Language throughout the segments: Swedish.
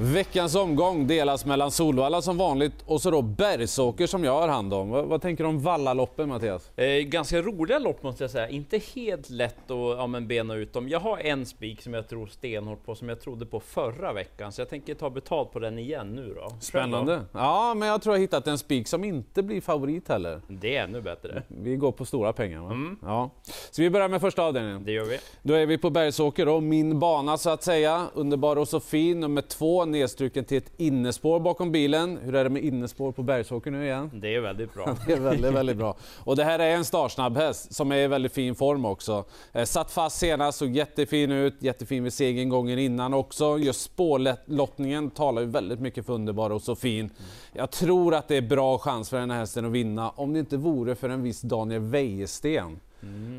Veckans omgång delas mellan Solvalla som vanligt och så då Bergsåker som jag har hand om. Vad, vad tänker du om Vallaloppen Mattias? Eh, ganska roliga lopp måste jag säga. Inte helt lätt att ja, men bena ut dem. Jag har en spik som jag tror stenhårt på, som jag trodde på förra veckan. Så jag tänker ta betalt på den igen nu då. Spännande. Ja, men jag tror jag hittat en spik som inte blir favorit heller. Det är ännu bättre. Vi går på stora pengar va? Mm. Ja. Så vi börjar med första avdelningen. Det gör vi. Då är vi på Bergsåker då, min bana så att säga. Underbar och så fin, nummer två, nedstruken till ett innespår bakom bilen. Hur är det med innespår på Bergsåker nu igen? Det är väldigt bra. Det är väldigt, väldigt bra. Och det här är en startsnabb häst som är i väldigt fin form också. Eh, satt fast senast, såg jättefin ut, jättefin vid segern gången innan också. Just spårlottningen talar ju väldigt mycket för underbar och så fin. Jag tror att det är bra chans för den här hästen att vinna om det inte vore för en viss Daniel Wäjersten.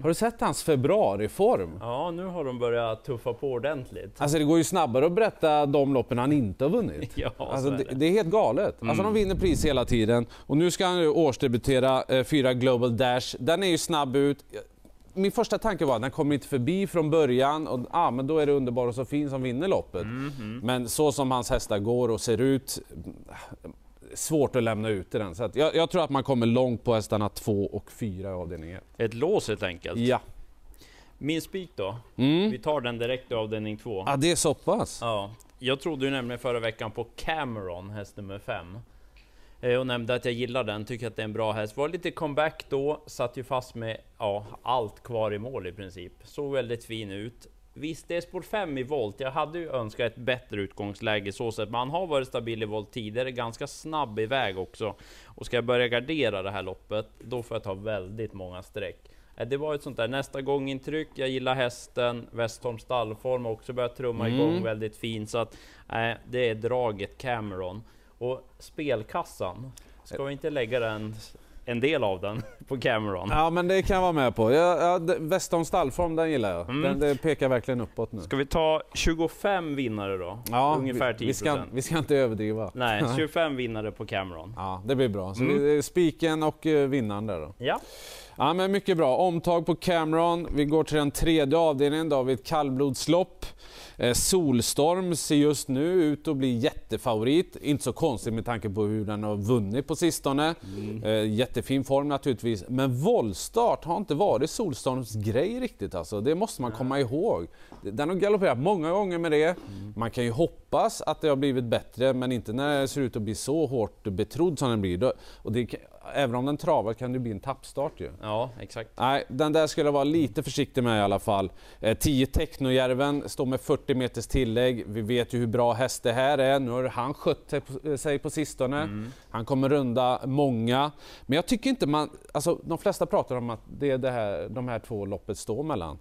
Har du sett hans februariform? Ja, nu har de börjat tuffa på ordentligt. Alltså det går ju snabbare att berätta de loppen han inte har vunnit. Ja, Alltså, så är det, det. är helt galet. Alltså de vinner pris hela tiden. Och nu ska han ju årsdebutera eh, fyra Global Dash. Den är ju snabb ut. Min första tanke var att den kommer inte förbi från början och ah, men då är det underbar och så fin som vinner loppet. Men så som hans hästar går och ser ut, svårt att lämna ut den. Så jag, jag tror att man kommer långt på hästarna 2 och 4 i avdelning 1. Ett lås helt enkelt. Ja. Min spik då? Mm. Vi tar den direkt i avdelning två. Ah, det är så pass? Ja, jag trodde ju nämligen förra veckan på Cameron, häst nummer 5. Och nämnde att jag gillar den, tycker att det är en bra häst. Var lite comeback då, satt ju fast med ja, allt kvar i mål i princip. Såg väldigt fin ut. Visst, det är spår 5 i volt. Jag hade ju önskat ett bättre utgångsläge så sett, men han har varit stabil i volt tidigare, ganska snabb iväg också. Och ska jag börja gardera det här loppet, då får jag ta väldigt många streck. Eh, Det var ett sånt där nästa gång intryck. Jag gillar hästen. Westholms stallform har också börjat trumma Mm. igång väldigt fint. Så att eh, det är draget Cameron. Och spelkassan, ska vi inte lägga den, en del av den på Cameron? Ja men det kan jag vara med på. Ja, ja, det- Westholms stallform den gillar jag. Mm. Den, det pekar verkligen uppåt nu. Ska vi ta 25 vinnare då? Ja, Ungefär vi, vi, 10%. ska, vi ska inte överdriva. Nej, 25 vinnare på Cameron. Ja, det blir bra. Så Mm. vi, spiken och eh, vinnaren där då. Ja, Ja, men mycket bra. Omtag på Cameron. Vi går till den tredje avdelningen. Då har vi ett kallblodslopp. Eh, Solstorm ser just nu ut att bli jättefavorit. Inte så konstigt med tanke på hur den har vunnit på sistone. Eh, jättefin form naturligtvis. Men våldstart har inte varit Solstorms grej riktigt alltså. Det måste man komma ihåg. Den har galopperat många gånger med det. Man kan ju hoppas att det har blivit bättre men inte när det ser ut att bli så hårt betrodd som den blir. Och det, kan- även om den travar kan det bli en tappstart ju. ja exakt. Nej, den där skulle jag vara lite försiktig med i alla fall. Eh, 10 Technojärven står med 40 meters tillägg. Vi vet ju hur bra häst det här är. Nu har han skött sig på- sig på sistone. Han kommer runda många. Men jag tycker inte man... Alltså, de flesta pratar om att det är det här, de här två loppet står mellan.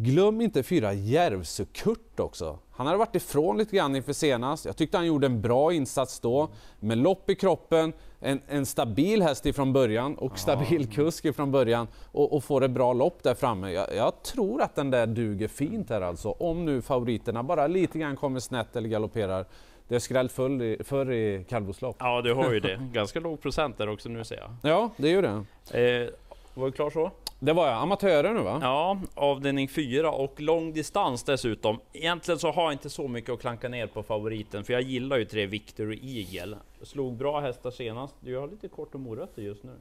Glöm inte fyra Järvsö Kurt också. Han hade varit ifrån lite grann inför senast. Jag tyckte han gjorde en bra insats då. Med lopp i kroppen, en, en stabil häst ifrån början och stabil kusk ifrån början och, och får ett bra lopp där framme. Jag, jag tror att den där duger fint här alltså. Om nu favoriterna bara lite grann kommer snett eller galopperar. Det har skrällt förr i, förr i kallblodslopp. Ja, du har ju det. Ganska låg procent där också nu ser jag. Ja, det är ju det. Eh, var du klar så? Det var jag. Amatörer nu va? Ja, avdelning 4 och lång distans dessutom. Egentligen så har jag inte så mycket att klanka ner på favoriten, för jag gillar ju tre Victor och Eagle. Slog bra hästar senast. Du har lite kort om morötter just nu,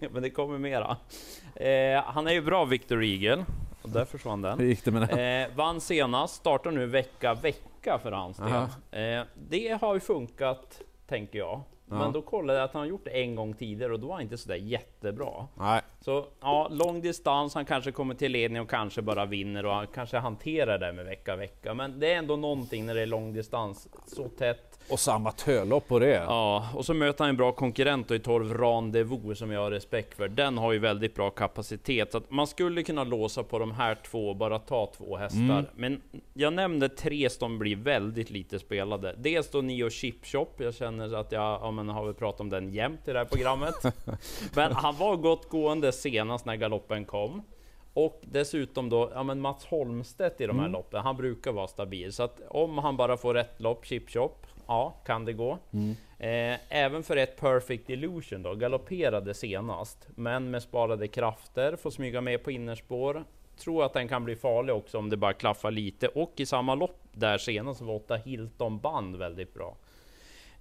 men det kommer mera. Eh, han är ju bra Victor Eagle, och där försvann den. Hur gick det med den? Eh, vann senast, startar nu vecka vecka för hans del. Eh, det har ju funkat, tänker jag. Ja. Men då kollade jag att han har gjort det en gång tidigare och då var han inte sådär jättebra. Nej. Så ja, lång distans, han kanske kommer till ledning och kanske bara vinner och han kanske hanterar det med vecka vecka. Men det är ändå någonting när det är lång distans, så tätt. Och så amatörlopp på det. Ja, och så möter han en bra konkurrent då i 12 Rendezvous som jag har respekt för. Den har ju väldigt bra kapacitet, så att man skulle kunna låsa på de här två och bara ta två hästar. Mm. Men jag nämnde tre som blir väldigt lite spelade. Dels då Nio Chip Shop. Jag känner att jag ja, men har väl pratat om den jämt i det här programmet. men han var gott gående senast när galoppen kom. Och dessutom då, ja men Mats Holmstedt i de här loppen, han brukar vara stabil. Så att om han bara får rätt lopp, chip chop, ja, kan det gå. Eh, även för ett Perfect Illusion då, galopperade senast, men med sparade krafter, får smyga med på innerspår. tror att den kan bli farlig också om det bara klaffar lite. Och i samma lopp där senast var 8 Hilton Band väldigt bra.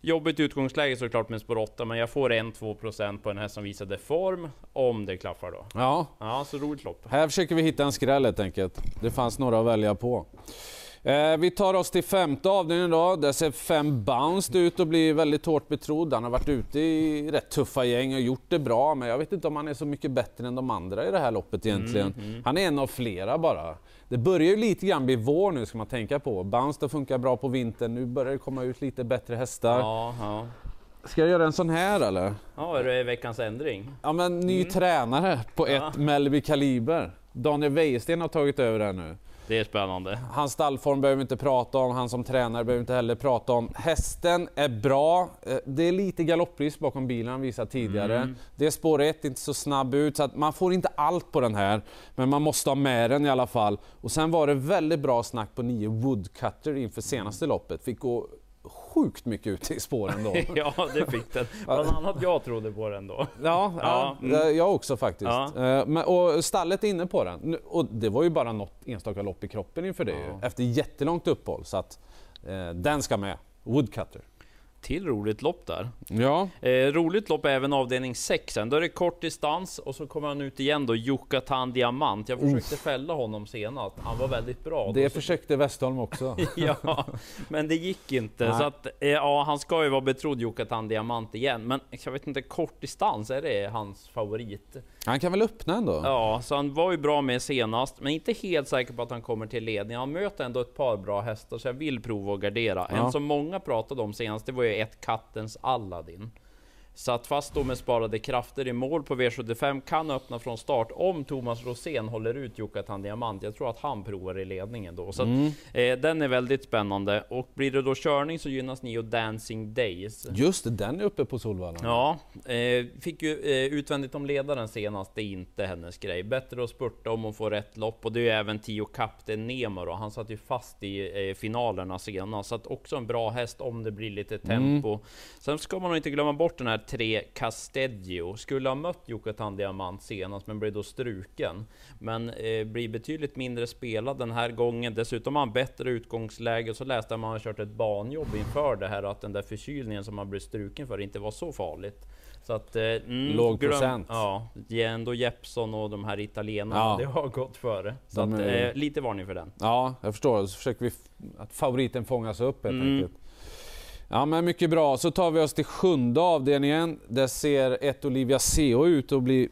Jobbigt utgångsläge såklart med spår 8, men jag får 1-2% på den här som visade form, om det klaffar då. Ja, Ja, så roligt lopp. här försöker vi hitta en skräll helt enkelt. Det fanns några att välja på. Eh, vi tar oss till femte avdelningen då. Där ser fem Bounced ut och blir väldigt hårt betrodd. Han har varit ute i rätt tuffa gäng och gjort det bra, men jag vet inte om han är så mycket bättre än de andra i det här loppet egentligen. Han är en av flera bara. Det börjar ju lite grann bli vår nu ska man tänka på. Bounce det funkar bra på vintern, nu börjar det komma ut lite bättre hästar. Ja, ja. Ska jag göra en sån här eller? Ja, är det veckans ändring? Ja men ny tränare på Ja. ett Melby Kaliber. Daniel Wäjersten har tagit över det här nu. Det är spännande. Hans stallform behöver vi inte prata om, han som tränare behöver vi inte heller prata om. Hästen är bra, Eh, det är lite galopprisk bakom bilen han visat tidigare. Det är spår 1, inte så snabb ut, så att man får inte allt på den här. Men man måste ha med den i alla fall. Och sen var det väldigt bra snack på 9 Woodcutter inför senaste loppet. Fick gå sjukt mycket ut i spåren då. ja, det fick den. Bland annat jag trodde på den då. Ja, ja, mm. jag också faktiskt. Ja. Eh, Men, och stallet är inne på den. Och det var ju bara något enstaka lopp i kroppen inför det Ja. efter jättelångt uppehåll. Så att eh, den ska med. Woodcutter. Till roligt lopp där. Ja, Eh, roligt lopp är även avdelning 6 sen. Då är det kort distans och så kommer han ut igen då, Yucatan Diamant. Jag försökte fälla honom senast. Han var väldigt bra. det Då så- försökte Westholm också. ja, men det gick inte. Nej. Så att, eh, ja, han ska ju vara betrodd Yucatan Diamant igen. Men jag vet inte, kort distans, är det hans favorit? Han kan väl öppna ändå? Ja, så han var ju bra med senast, men inte helt säker på att han kommer till ledning. Han möter ändå ett par bra hästar, så jag vill prova att gardera. Ja. En som många pratade om senast, det var ju ett Kattens Aladdin. Satt fast då med sparade krafter i mål på V75, kan öppna från start om Thomas Rosén håller ut Yucatan Diamant. Jag tror att han provar i ledningen då. Så att, eh, den är väldigt spännande. Och blir det då körning så gynnas Nio Dancing Days. Just det, den är uppe på Solvalla. Ja, eh, fick ju eh, utvändigt om ledaren senast, det är inte hennes grej. Bättre att spurta om hon får rätt lopp och det är ju även Tio Kapten Nemo då. Han satt ju fast i eh, finalerna senast, så att också en bra häst om det blir lite tempo. Sen ska man nog inte glömma bort den här tre Casteggio. Skulle ha mött Yucatan Diamant senast, men blev då struken. Men eh, blir betydligt mindre spelad den här gången. Dessutom har han bättre utgångsläge. Så läste jag att man har kört ett banjobb inför det här, att den där förkylningen som man blev struken för inte var så farligt. Så att, eh, mm, Låg procent. Ja, ändå Jeppson och de här italienarna, Ja. det har gått före. Så De att, eh, lite varning för den. Ja, jag förstår. Så försöker vi att favoriten fångas upp helt Mm. enkelt. Ja men mycket bra. Så tar vi oss till sjunde avdelningen. Där ser ett Olivia CO ut att bli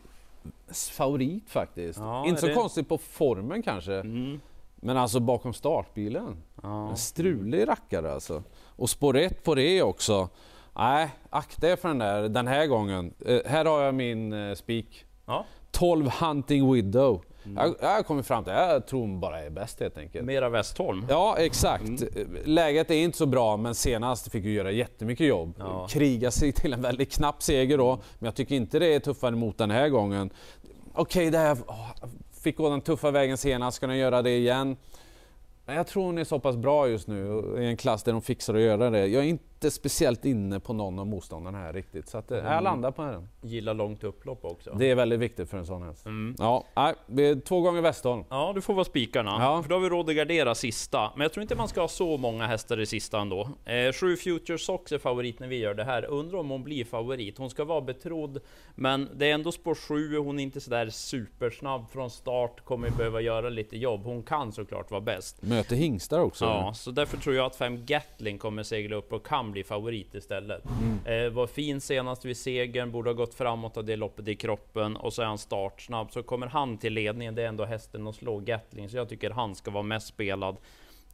favorit faktiskt. Ja, Inte så det- konstigt på formen kanske. Mm. Men alltså bakom startbilen. Ja. En strulig rackare alltså. Och spår 1 på det också. Nej, akta er för den där den här gången. Eh, här har jag min eh, spik. Ja. 12 Hunting Widow. Mm. Jag, jag har kommit fram till jag tror hon bara är bäst helt enkelt. Mera Westholm. Ja, exakt. Läget är inte så bra, men senast fick vi göra jättemycket jobb. Ja. Kriga sig till en väldigt knapp seger då, men jag tycker inte det är tuffare mot den här gången. Okej, det här fick gå den tuffa vägen senast, ska den göra det igen? Men jag tror hon är så pass bra just nu i en klass där de fixar att göra det. Jag är inte speciellt inne på någon av motståndarna här riktigt, så att, eh, jag landar på den. Gillar långt upplopp också. Det är väldigt viktigt för en sån häst. Mm. Ja, nej, två gånger Westholm. Ja, du får vara spikarna. Ja. För då har vi råd att gardera sista. Men jag tror inte man ska ha så många hästar i sista ändå. Eh, sju Future Sox är favorit när vi gör det här. Undrar om hon blir favorit. Hon ska vara betrodd, men det är ändå spår 7. Hon är inte sådär supersnabb från start. Kommer behöva göra lite jobb. Hon kan såklart vara bäst. Möter hingstar också. Ja, så därför tror jag att fem Gatling kommer segla upp och kan bli favorit istället. Eh, var fin senast vid segern, borde ha gått framåt av det loppet i kroppen och så är han startsnabb. Så kommer han till ledningen, det är ändå hästen att slå Gatling, så jag tycker han ska vara mest spelad.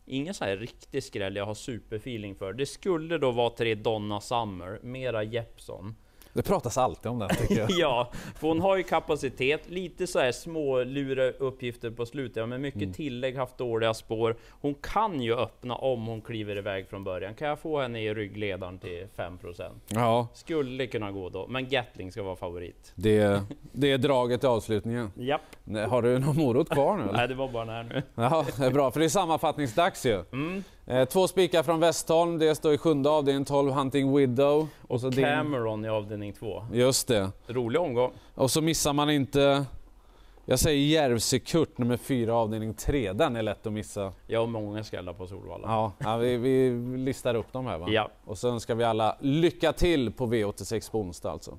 Ingen så här riktig skräll jag har superfeeling för. Det skulle då vara tre Donna Summer, mera Jeppson. Det pratas alltid om den tycker jag. Ja, för hon har ju kapacitet, lite så här små lura uppgifter på slutet, men mycket tillägg, haft dåliga spår. Hon kan ju öppna om hon kliver iväg från början. Kan jag få henne i ryggledaren till 5%? Ja, Skulle kunna gå då, men Gatling ska vara favorit. det, det är draget i avslutningen. Japp. Har du någon morot kvar nu? Nej, det var bara den här nu. Ja, det är bra, för det är sammanfattningsdags ju. Mm. Eh, två spikar från Westholm, det står i sjunde avdelningen 12 Hunting Widow. Och så din, Cameron i avdelning 2. just det. Rolig omgång. Och så missar man inte Jag säger Järvsö-Kurt nummer 4 avdelning 3, den är lätt att missa. Jag har många skallar på Solvalla. Ja, ja vi, vi listar upp dem här va? Ja. Och så önskar vi alla lycka till på V86 på onsdag alltså.